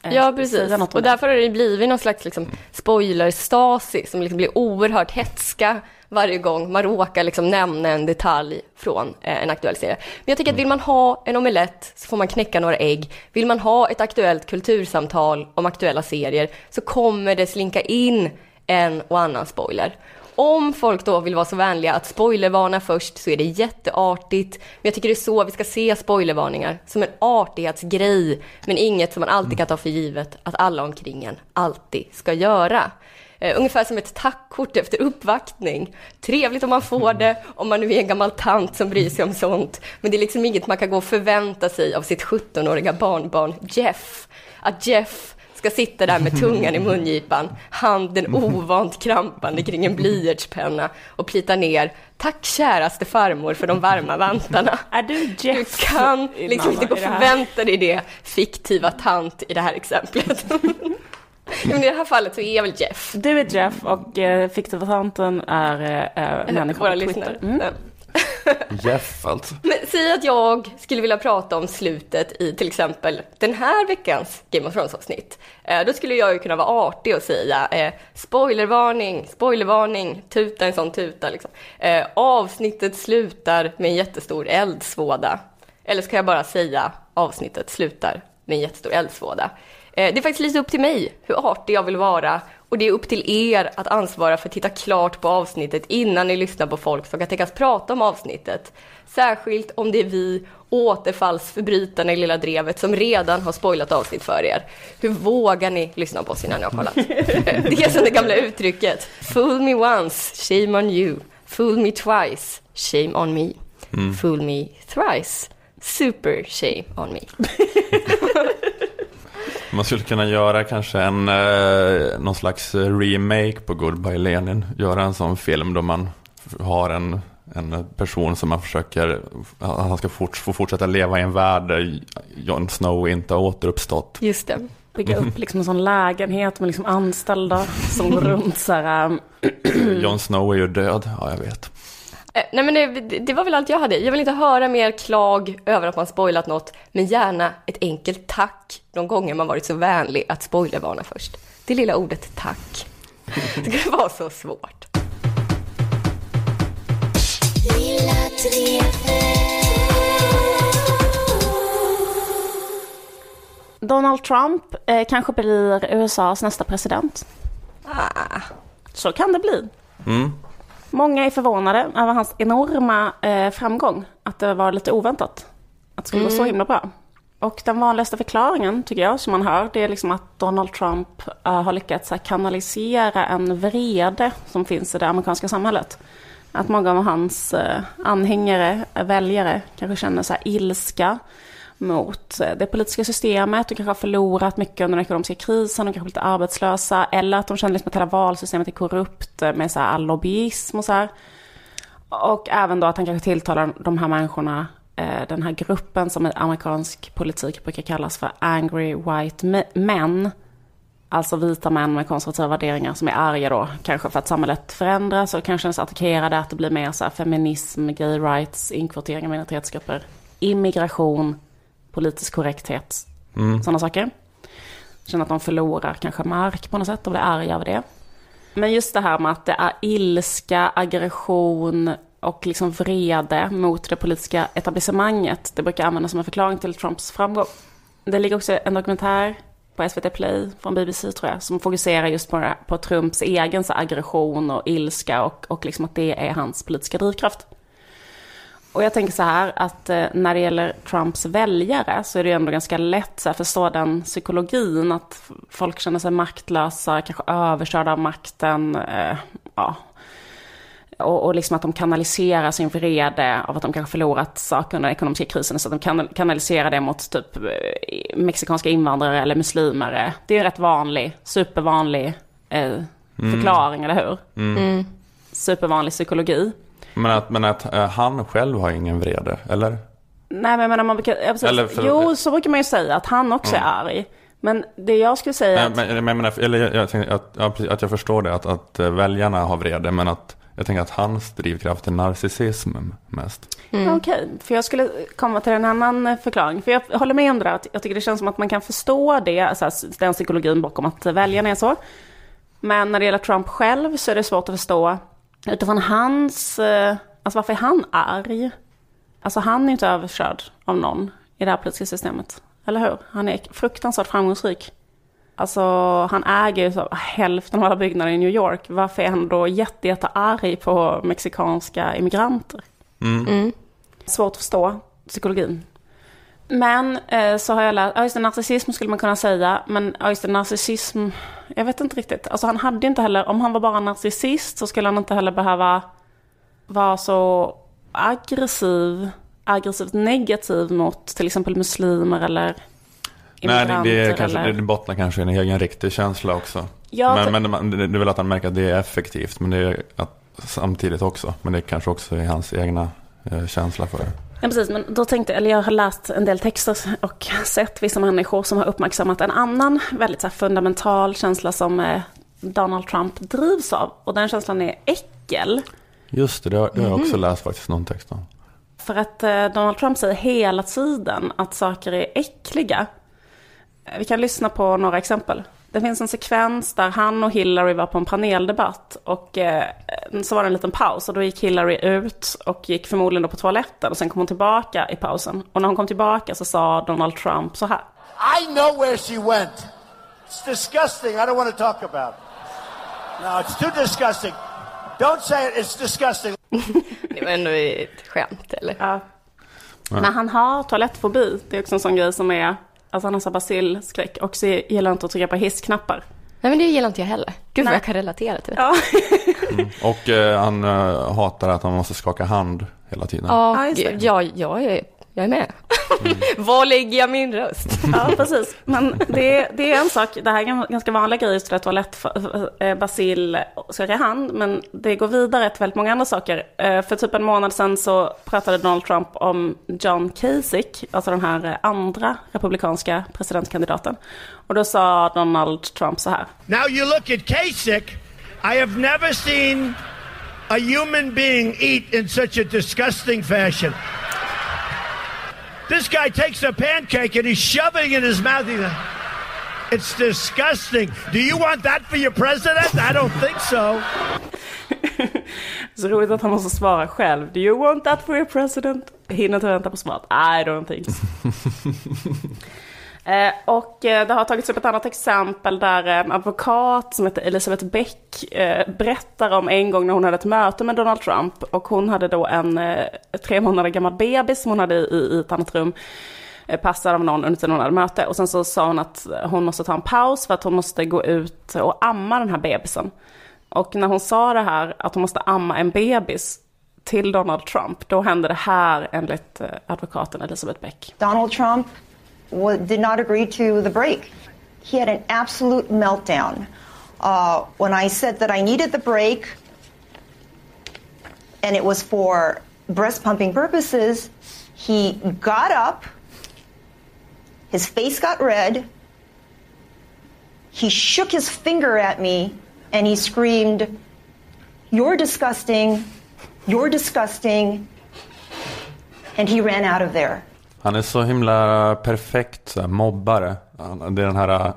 eh, Ja, precis. Och därför har det blivit någon slags liksom, spoiler-stasi som liksom blir oerhört hetska varje gång man råkar liksom nämna en detalj från eh, en aktuell serie. Men jag tycker att vill man ha en omelett så får man knäcka några ägg. Vill man ha ett aktuellt kultursamtal om aktuella serier så kommer det slinka in en och annan spoiler. Om folk då vill vara så vänliga att spoilervarna först så är det jätteartigt. Men jag tycker det är så vi ska se spoilervarningar, som en artighetsgrej. Men inget som man alltid kan ta för givet att alla omkring en alltid ska göra. Eh, ungefär som ett tackkort efter uppvaktning. Trevligt om man får det, om man nu är en gammal tant som bryr sig om sånt. Men det är liksom inget man kan gå och förvänta sig av sitt 17-åriga barnbarn Jeff. Att Jeff ska sitta där med tungan i mungipan, handen ovant krampande kring en blyertspenna och plita ner Tack käraste farmor för de varma vantarna. Är du Du Jeff? kan liksom inte gå och förvänta dig det, fiktiva tant i det här exemplet. [LAUGHS] Men i det här fallet så är jag väl Jeff. Du är Jeff och eh, fiktiva tanten är eh, eh, människor på Twitter. Mm. Jeff alltså. [LAUGHS] Men säg att jag skulle vilja prata om slutet i till exempel den här veckans Game of Thrones-avsnitt. Eh, då skulle jag ju kunna vara artig och säga eh, spoilervarning, spoilervarning, tuta en sån tuta liksom. Eh, avsnittet slutar med en jättestor eldsvåda. Eller ska jag bara säga avsnittet slutar med en jättestor eldsvåda. Eh, det är faktiskt lite upp till mig hur artig jag vill vara och det är upp till er att ansvara för att titta klart på avsnittet innan ni lyssnar på folk som kan tänkas prata om avsnittet. Särskilt om det är vi återfallsförbrytarna i Lilla Drevet som redan har spoilat avsnitt för er. Hur vågar ni lyssna på oss innan ni har kollat? [LAUGHS] Det är som det gamla uttrycket. Fool me once, shame on you. Fool me twice, shame on me. Fool me thrice, super shame on me. [LAUGHS] Man skulle kunna göra kanske en, eh, någon slags remake på Goodbye Lenin. Göra en sån film då man har en, en person som man försöker, han ska fort, få fortsätta leva i en värld där Jon Snow inte har återuppstått. Just det. Bygga upp [LAUGHS] liksom en sån lägenhet med liksom anställda som går runt så här. um, [CLEARS THROAT] [CLEARS THROAT] Jon Snow är ju död, ja jag vet. Eh, nej men det, det var väl allt jag hade. Jag vill inte höra mer klag över att man spoilat något, men gärna ett enkelt tack de gånger man varit så vänlig att spoilervarna först. Det lilla ordet tack. [LAUGHS] Det kan vara så svårt. Donald Trump eh, kanske blir USAs nästa president. Ah, Så kan det bli. Mm. Många är förvånade över hans enorma eh, framgång. Att det var lite oväntat. Att det skulle gå så himla bra. Och den vanligaste förklaringen, tycker jag, som man hör, det är liksom att Donald Trump eh, har lyckats här, kanalisera en vrede som finns i det amerikanska samhället. Att många av hans eh, anhängare, väljare, kanske känner så här ilska mot eh, det politiska systemet. De kanske har förlorat mycket under den ekonomiska krisen, de kanske är lite arbetslösa. Eller att de känner liksom att hela valsystemet är korrupt eh, med så här all lobbyism och så här. Och även då att han kanske tilltalar de här människorna, eh, den här gruppen som i amerikansk politik brukar kallas för angry white men. Alltså vita män med konservativa värderingar som är arga då, kanske för att samhället förändras och kanske ens attackerade, att det blir mer så här feminism, gay rights, inkvotering av minoritetsgrupper, immigration, politisk korrekthet, sådana saker. Känner att de förlorar kanske mark på något sätt och blir arga över det. Men just det här med att det är ilska, aggression och liksom vrede mot det politiska etablissemanget. Det brukar användas som en förklaring till Trumps framgång. Det ligger också en dokumentär på SVT Play från BBC tror jag, som fokuserar just på, på Trumps egen aggression och ilska och, och liksom att det är hans politiska drivkraft. Och jag tänker så här att eh, när det gäller Trumps väljare så är det ju ändå ganska lätt här, förstå den psykologin att folk känner sig maktlösa, kanske överkörda av makten. Eh, ja. och, och liksom att de kanaliserar sin vrede av att de kanske förlorat saker under den ekonomiska krisen. Så att de kan, kanaliserar det mot typ eh, mexikanska invandrare eller muslimer. Det är en rätt vanlig, supervanlig eh, förklaring, eller hur? Supervanlig psykologi. Men att, men att eh, han själv har ingen vrede, eller? Nej men menar, man brukar, ja, precis. Eller för- jo så brukar man ju säga att han också är arg. Men det jag skulle säga Nej, men, men, jag eller jag, att, ja, precis, att jag förstår det, att, att eh, väljarna har vrede, men att jag tänker att hans drivkraft är narcissism mest. okej, för jag skulle komma till en annan eh, förklaring. För jag håller med om det där, att jag tycker det känns som att man kan förstå det, alltså, den psykologin bakom att väljarna är så. Men när det gäller Trump själv så är det svårt att förstå utifrån hans, eh, alltså varför är han arg? Alltså han är ju inte överkörd av någon i det här politiska systemet. Eller hur? Han är fruktansvärt framgångsrik. Alltså han äger ju så hälften av alla byggnader i New York. Varför är han då jätte, jätte arg på mexikanska immigranter? Svårt att förstå psykologin. Men eh, så har jag lärt, ja just det, narcissism skulle man kunna säga, men ja just det, narcissism, jag vet inte riktigt. Alltså han hade inte heller, om han var bara narcissist så skulle han inte heller behöva vara så aggressiv, aggressivt negativ mot till exempel muslimer eller Nej, det, det, är kanske, eller... det bottnar kanske i en egen riktig känsla också. Ja, men, ty- men det, det är väl att han märker att det är effektivt, men det är att, samtidigt också. Men det kanske också är hans egna eh, känsla för det. Ja, precis, men då tänkte eller jag har läst en del texter och sett vissa människor som har uppmärksammat en annan väldigt så fundamental känsla som eh, Donald Trump drivs av. Och den känslan är äckel. Just det, det har, det har jag också Mhm. läst faktiskt någon text om. För att eh, Donald Trump säger hela tiden att saker är äckliga. Eh, Vi kan lyssna på några exempel. Det finns en sekvens där han och Hillary var på en paneldebatt och eh, så var det en liten paus och då gick Hillary ut och gick förmodligen då på toaletten och sen kom hon tillbaka i pausen. Och när hon kom tillbaka så sa Donald Trump så här. I know where she went. It's disgusting. I don't want to talk about it. No, it's too disgusting. Don't say it. It's disgusting. [LAUGHS] Det var ändå ett skämt, eller? Ja. Men han har toalettfobi. Det är också en sån grej som är, alltså han har basilskräck och så gillar han inte att trycka på hissknappar. Nej, men det gillar inte jag heller. Gud vad Nej. jag kan relatera till det. Ja. Och eh, han eh, hatar att han måste skaka hand hela tiden. Ja, Ja, just det. gud, ja, jag, är, jag är med. [LAUGHS] Var lägger jag min röst? [LAUGHS] Ja, precis. Men det, är- det är en sak, det här är en ganska vanlig grej, just det där toalett, eh, basil, hand, men det går vidare till väldigt många andra saker. Eh, För typ en månad sedan så pratade Donald Trump om John Kasich, alltså den här eh, andra republikanska presidentkandidaten. Och då sa Donald Trump så här. Now you look at Kasich. I have never seen a human being eat in such a disgusting fashion. This guy takes a pancake and he's shoving it in his mouth. He's like, It's disgusting. Do you want that for your president? I don't think so. [LAUGHS] Så roligt att han måste svara själv. Do you want that for your president? Hinner inte vänta på svaret. I don't think so. [LAUGHS] Eh, och eh, det har tagits upp ett annat exempel där eh, en advokat som heter Elisabeth Beck eh, berättar om en gång när hon hade ett möte med Donald Trump och hon hade då en eh, tre månader gammal bebis som hon hade i, i ett annat rum eh, passad av någon under tiden hon hade möte. Och sen så sa hon att hon måste ta en paus för att hon måste gå ut och amma den här bebisen. Och när hon sa det här, att hon måste amma en bebis till Donald Trump, då hände det här enligt advokaten Elisabeth Beck. Donald Trump did not agree to the break. He had an absolute meltdown. Uh, when I said that I needed the break and it was for breast pumping purposes, he got up, his face got red, he shook his finger at me, and he screamed, You're disgusting, you're disgusting, and he ran out of there. Han är så himla perfekt så här, mobbare. Han, det är den här... Ja,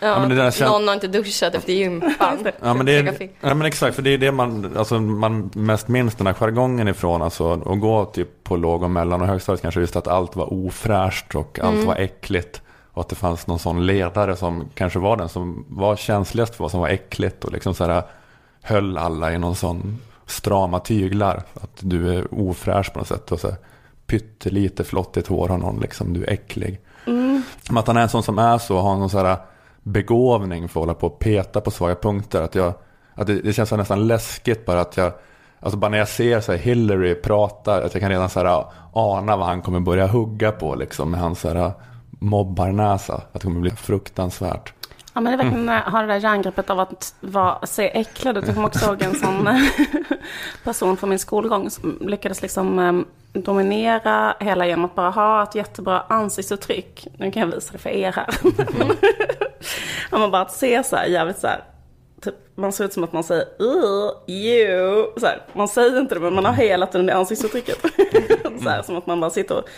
Ja, men det där kän- Någon har inte duschat efter gympan. [LAUGHS] Ja men, det är, ja men exakt, för det är det man, alltså, man mest minns den här jargongen ifrån. Alltså att gå typ på låg och mellan och högstadiet kanske just att allt var ofräscht och allt Mm. var äckligt. Och att det fanns någon sån ledare som kanske var den som var känsligast för vad som var äckligt. Och liksom så här höll alla i någon sån strama tyglar. Att du är ofräsch på något sätt. Och så här, pyttelite flottigt hår har någon liksom, du är äcklig. Mm. Men att han är en sån som är så, har någon så här begåvning för att hålla på och peta på svaga punkter. Att, jag, att det, det känns så nästan läskigt bara att jag, alltså bara när jag ser så här Hillary prata, att jag kan redan så här ana vad han kommer börja hugga på liksom med hans så här mobbarnäsa. Att det kommer bli fruktansvärt. Ja men det är verkligen mm. har det där järngreppet av att vara, se äcklad ut. Jag kommer också ihåg en sån [LAUGHS] person från min skolgång som lyckades liksom eh, dominera hela genom att bara ha ett jättebra ansiktsuttryck. Nu kan jag visa det för er här. [LAUGHS] ja, men bara att se så här jävligt så här. Typ, man ser ut som att man säger you. Så här, man säger inte det men man har hela tiden det ansiktsuttrycket. [LAUGHS] så här, som att man bara sitter och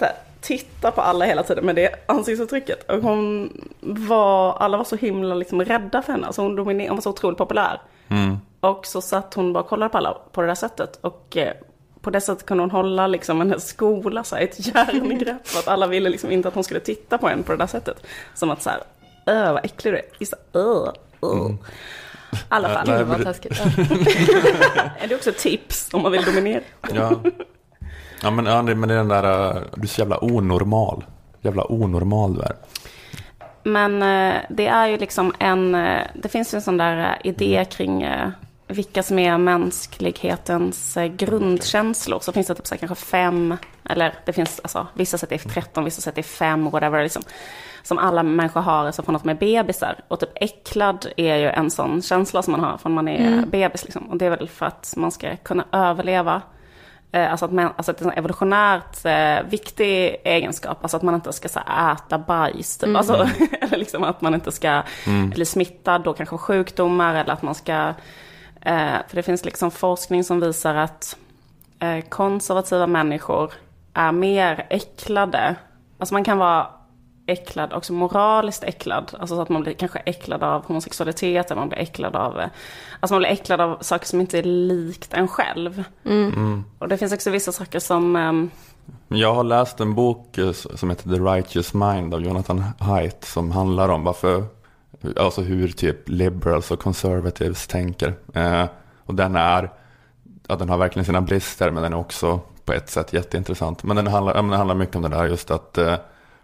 här, tittar på alla hela tiden med det ansiktsuttrycket. Och hon var, alla var så himla liksom rädda för henne. Alltså hon, hon var så otroligt populär. Mm. Och så satt hon bara och kollade på alla på det där sättet. Och eh, på det sättet kunde hon hålla liksom en skola så här, ett järngrepp. Att alla ville liksom inte att hon skulle titta på henne på det där sättet. Som att så här, öh vad äcklig du är. Just öh, öh. I alla fall. Gud vad taskigt. [LAUGHS] Är det också ett tips om man vill dominera? Ja, ja men, ja, men det är den där, uh, du är så jävla onormal. Jävla onormal du är. Men eh, det är ju liksom en, eh, det finns ju en sån där idé kring eh, vilka som är mänsklighetens eh, grundkänslor. Så finns det typ så kanske fem, eller det finns, alltså vissa sätt är 13, vissa sätt är fem, whatever, liksom. Som alla människor har alltså från att de är bebisar. Och typ äcklad är ju en sån känsla som man har från man är Mm. bebis. Liksom. Och det är väl för att man ska kunna överleva Eh, Alltså att, man, alltså att det är en evolutionärt eh, viktig egenskap. Alltså att man inte ska så här, äta bajs. Typ. Mm. Alltså, [LAUGHS] eller liksom att man inte ska Mm. bli smittad då kanske sjukdomar. Eller att man ska för det finns liksom forskning som visar att eh, konservativa människor är mer äcklade. Alltså man kan vara äcklad, också moraliskt äcklad. Alltså så att man blir kanske äcklad av homosexualitet, eller man blir äcklad av, eh, alltså man blir äcklad av saker som inte är likt en själv. Mm. Och det finns också vissa saker som, ehm, Jag har läst en bok eh, som heter The Righteous Mind av Jonathan Haidt som handlar om varför, alltså hur typ liberals och conservatives tänker. Eh, och den är, ja, den har verkligen sina brister men den är också på ett sätt jätteintressant. Men den handlar, ja, men den handlar mycket om det där just att eh,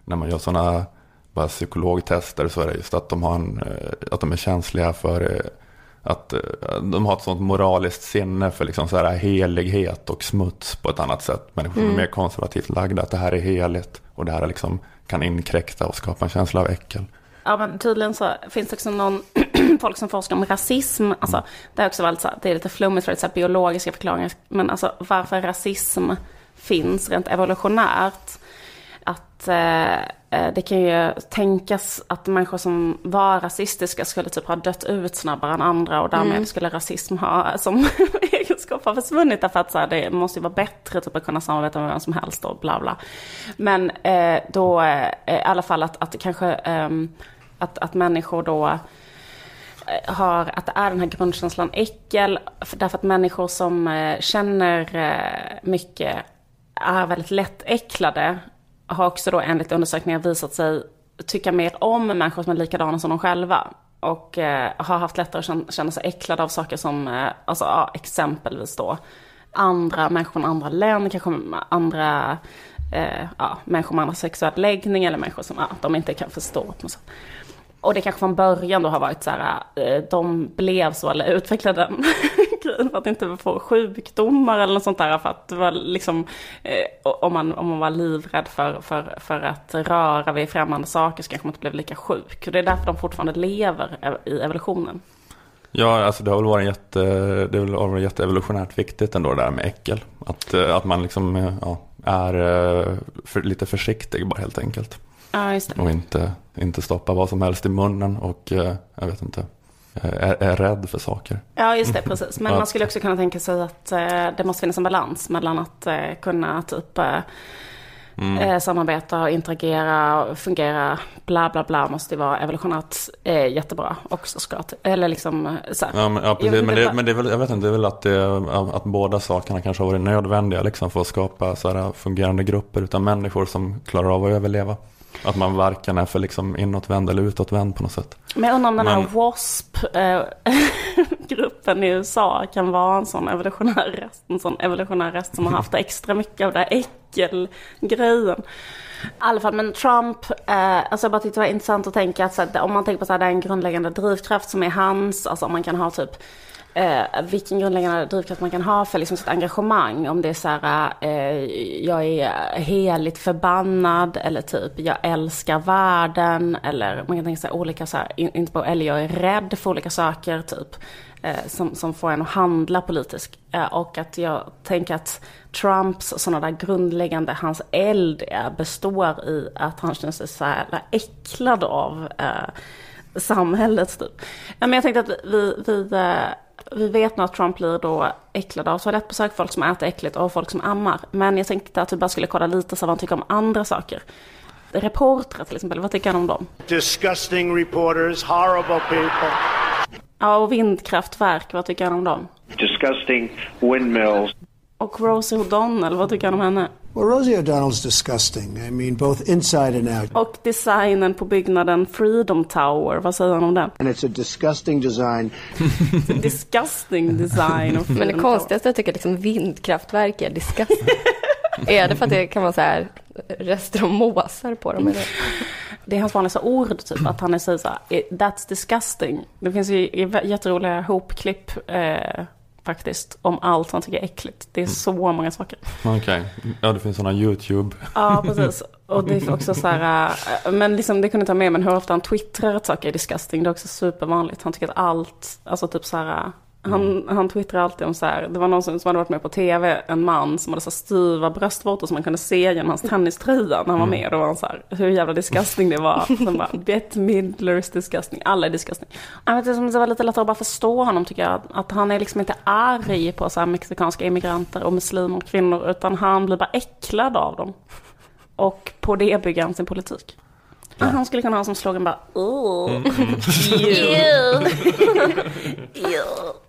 när man gör sådana bara psykologtester så är det just att de, har en, eh, att de är känsliga för eh, att eh, de har ett sånt moraliskt sinne för liksom så här helighet och smuts på ett annat sätt. Människor som Mm. är mer konservativt lagda, att det här är heligt och det här är liksom, kan inkräkta och skapa en känsla av äckel. Ja men tydligen så finns det också någon [CLEARS THROAT] folk som forskar om rasism. Alltså, det är också väldigt så här, det är lite flummigt för det är biologiska förklaringar. Men alltså varför rasism finns rent evolutionärt. Att eh, eh, det kan ju tänkas att människor som var rasistiska skulle typ ha dött ut snabbare än andra och därmed Mm. skulle rasism ha som [LAUGHS] egenskap ha försvunnit därför att så här, det måste ju vara bättre typ, att kunna samarbeta med vem som helst och bla bla. Men eh, då eh, i alla fall att, att det kanske ehm, att, att människor då eh, har, att det är den här grundkänslan äckel. Därför att människor som eh, känner eh, mycket är väldigt lättäcklade. Har också då enligt undersökningar visat sig tycka mer om människor som är likadana som de själva. Och eh, har haft lättare att känna, känna sig äcklade av saker som, eh, alltså ja, exempelvis då andra människor från andra länder, kanske andra eh, ja, människor med andra sexuell läggning eller människor som ja, de inte kan förstå. På något sätt. Och det kanske från början då har varit så här, eh, de blev så eller utvecklade den [LAUGHS] grejen för att inte få sjukdomar eller något sånt där. För att det var liksom, eh, om, man, om man var livrädd för, för, för att röra vid främmande saker så kanske man inte blev lika sjuk. Och det är därför de fortfarande lever e- i evolutionen. Ja, alltså det har väl varit jätte, det har väl varit jätteevolutionärt viktigt ändå det där med äckel. Att, eh, att man liksom eh, ja, är för, lite försiktig bara helt enkelt. Ja, just det. Och inte, inte stoppa vad som helst i munnen och eh, jag vet inte, är, är rädd för saker. Ja, just det, precis. Men man skulle också kunna tänka sig att eh, det måste finnas en balans mellan att eh, kunna typ Mm. samarbeta och interagera och fungera, bla bla bla, måste ju vara evolutionärt eh, jättebra också till- eller liksom så här. Ja, men, ja precis. Men, det, men det är väl, jag vet inte, det är väl att, det, att båda sakerna kanske har varit nödvändiga liksom, för att skapa så här, fungerande grupper utan människor som klarar av att överleva. Att man varken är för liksom, inåtvänd eller utåtvänd på något sätt. Men jag undrar om den här WASP-gruppen [LAUGHS] i USA kan vara en sån evolutionär rest, en sån evolutionär rest som har haft [LAUGHS] extra mycket av den här äckelgrejen. I alla fall, men Trump, eh, alltså jag bara tyckte det var intressant att tänka att här, om man tänker på så här, det är en grundläggande drivkraft som är hans, alltså om man kan ha typ Eh, vilken grundläggande drivkraft man kan ha för liksom sitt engagemang. Om det är så här, eh, jag är heligt förbannad eller typ jag älskar världen. Eller man kan tänka sig olika så här, in- inte bara, eller jag är rädd för olika saker typ. Eh, som, som får en att handla politiskt. Eh, och att jag tänker att Trumps sådana där grundläggande, hans eld består i att han känner sig så här äcklad av eh, samhället typ. Ja, men jag tänkte att vi, vi, eh, vi vet nu att Trump blir då äcklad av toalettbesök, folk som äter äckligt och folk som ammar. Men jag tänkte att vi bara skulle kolla lite så vad han tycker om andra saker. Reportrar till exempel, vad tycker han om dem? Disgusting reporters, horrible people. Ja, och vindkraftverk, vad tycker han om dem? disgusting windmills. Och Rosie O'Donnell, vad tycker han om henne? Well, Rosie O'Donnell's disgusting. I mean, both inside and out. Och designen på byggnaden Freedom Tower, vad säger han om den? And it's a disgusting design. [LAUGHS] Disgusting design Men det konstigaste jag tycker liksom vindkraftverk är disgusting. är det för att det kan vara så här rester av måsar på dem? Eller? Det är hans vanligaste ord, typ, att han säger så här, "Eh, that's disgusting. Det finns ju jätteroliga hopklipp eh, faktiskt om allt han tycker är äckligt. Det är så många saker. Okej, ja det finns sådana YouTube. Ja, precis. Och det är också så här, eh, men liksom det kunde jag ta med, men hur ofta han twittrar att saker är disgusting, det är också supervanligt. Han tycker att allt, alltså typ så här, Han, han twittrar alltid om så här, det var någon som, som hade varit med på tv, en man som hade så styva bröstvårtor som man kunde se genom hans tenniströja när han var med. Då var han så här, hur jävla disgusting det var. [LAUGHS] Sen bara, Bette Midlers disgusting, alla är disgusting. Jag vet inte, det var lite lättare att bara förstå honom tycker jag. Att han är liksom inte arg på så här mexikanska immigranter och muslimer och kvinnor, utan han blir bara äcklad av dem. Och på det bygger han sin politik. Han skulle kunna ha som slogan bara oh, Mm, [LAUGHS] [LAUGHS] mm.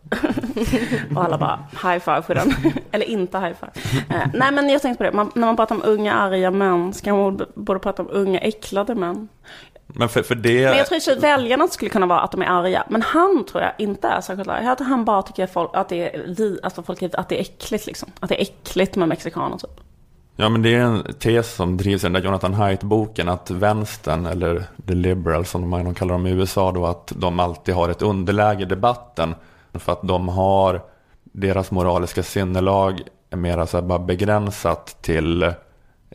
[LAUGHS] Och alla bara high five för den. [LAUGHS] Eller inte high five. Eh, nej men jag tänkte på det, man, när man pratar om unga arga män ska man borde prata om unga äcklade män. Men för, för det... Men jag tror att väljarna skulle kunna vara att de är arga. Men han tror jag inte är särskilt arg. Jag tror han bara tycker folk, att, det är, li- alltså folk, att det är äckligt liksom. Att det är äckligt med mexikaner typ. Ja, men det är en tes som drivs i den där Jonathan Haidt-boken, att vänstern, eller the liberals som de kallar dem i USA då, att de alltid har ett underläge i debatten. För att de har, deras moraliska sinnelag är mera så här bara begränsat till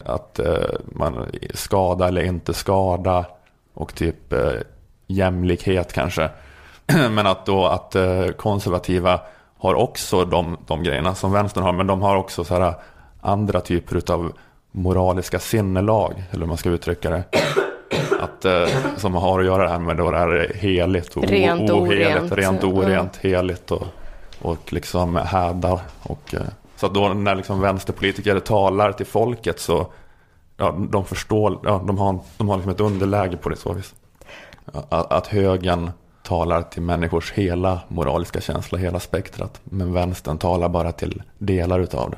att eh, man skada eller inte skada och typ eh, jämlikhet kanske. [CLEARS THROAT] men att då att eh, konservativa har också de, de grejerna som vänstern har, men de har också så här andra typer av moraliska sinnelag, eller hur man ska uttrycka det. [CLEARS THROAT] Eh, som har att göra det här med då det här heligt och Rent oheligt, orent. rent orent, heligt och, och liksom häda. Och, eh, så att då när liksom vänsterpolitiker talar till folket så ja, de förstår, ja, de har, de har liksom ett underläge på det så vis. Att, att högern talar till människors hela moraliska känsla, hela spektrat. Men vänstern talar bara till delar utav det.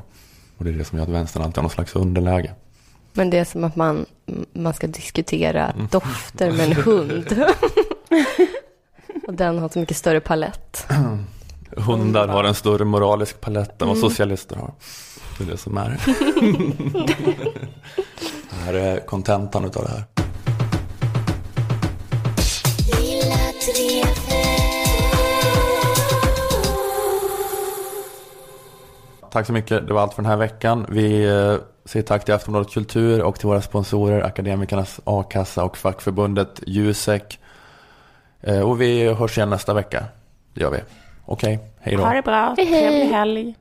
Och det är det som gör att vänstern alltid har någon slags underläge. Men det är som att man, man ska diskutera dofter med en [LAUGHS] hund. Och den har så mycket större palett. [CLEARS THROAT] Hundar har en större moralisk palett än vad Mm. socialister har. Det är det som är [LAUGHS] det här är kontentan utav det här. Tack så mycket, det var allt för den här veckan. Vi eh, säger tack till Aftonbladet Kultur och till våra sponsorer Akademikernas A-kassa och fackförbundet Jusek. Eh, Och vi hörs igen nästa vecka. Det gör vi. Okej, hej då. Ha det bra, Hej, hej. trevlig helg.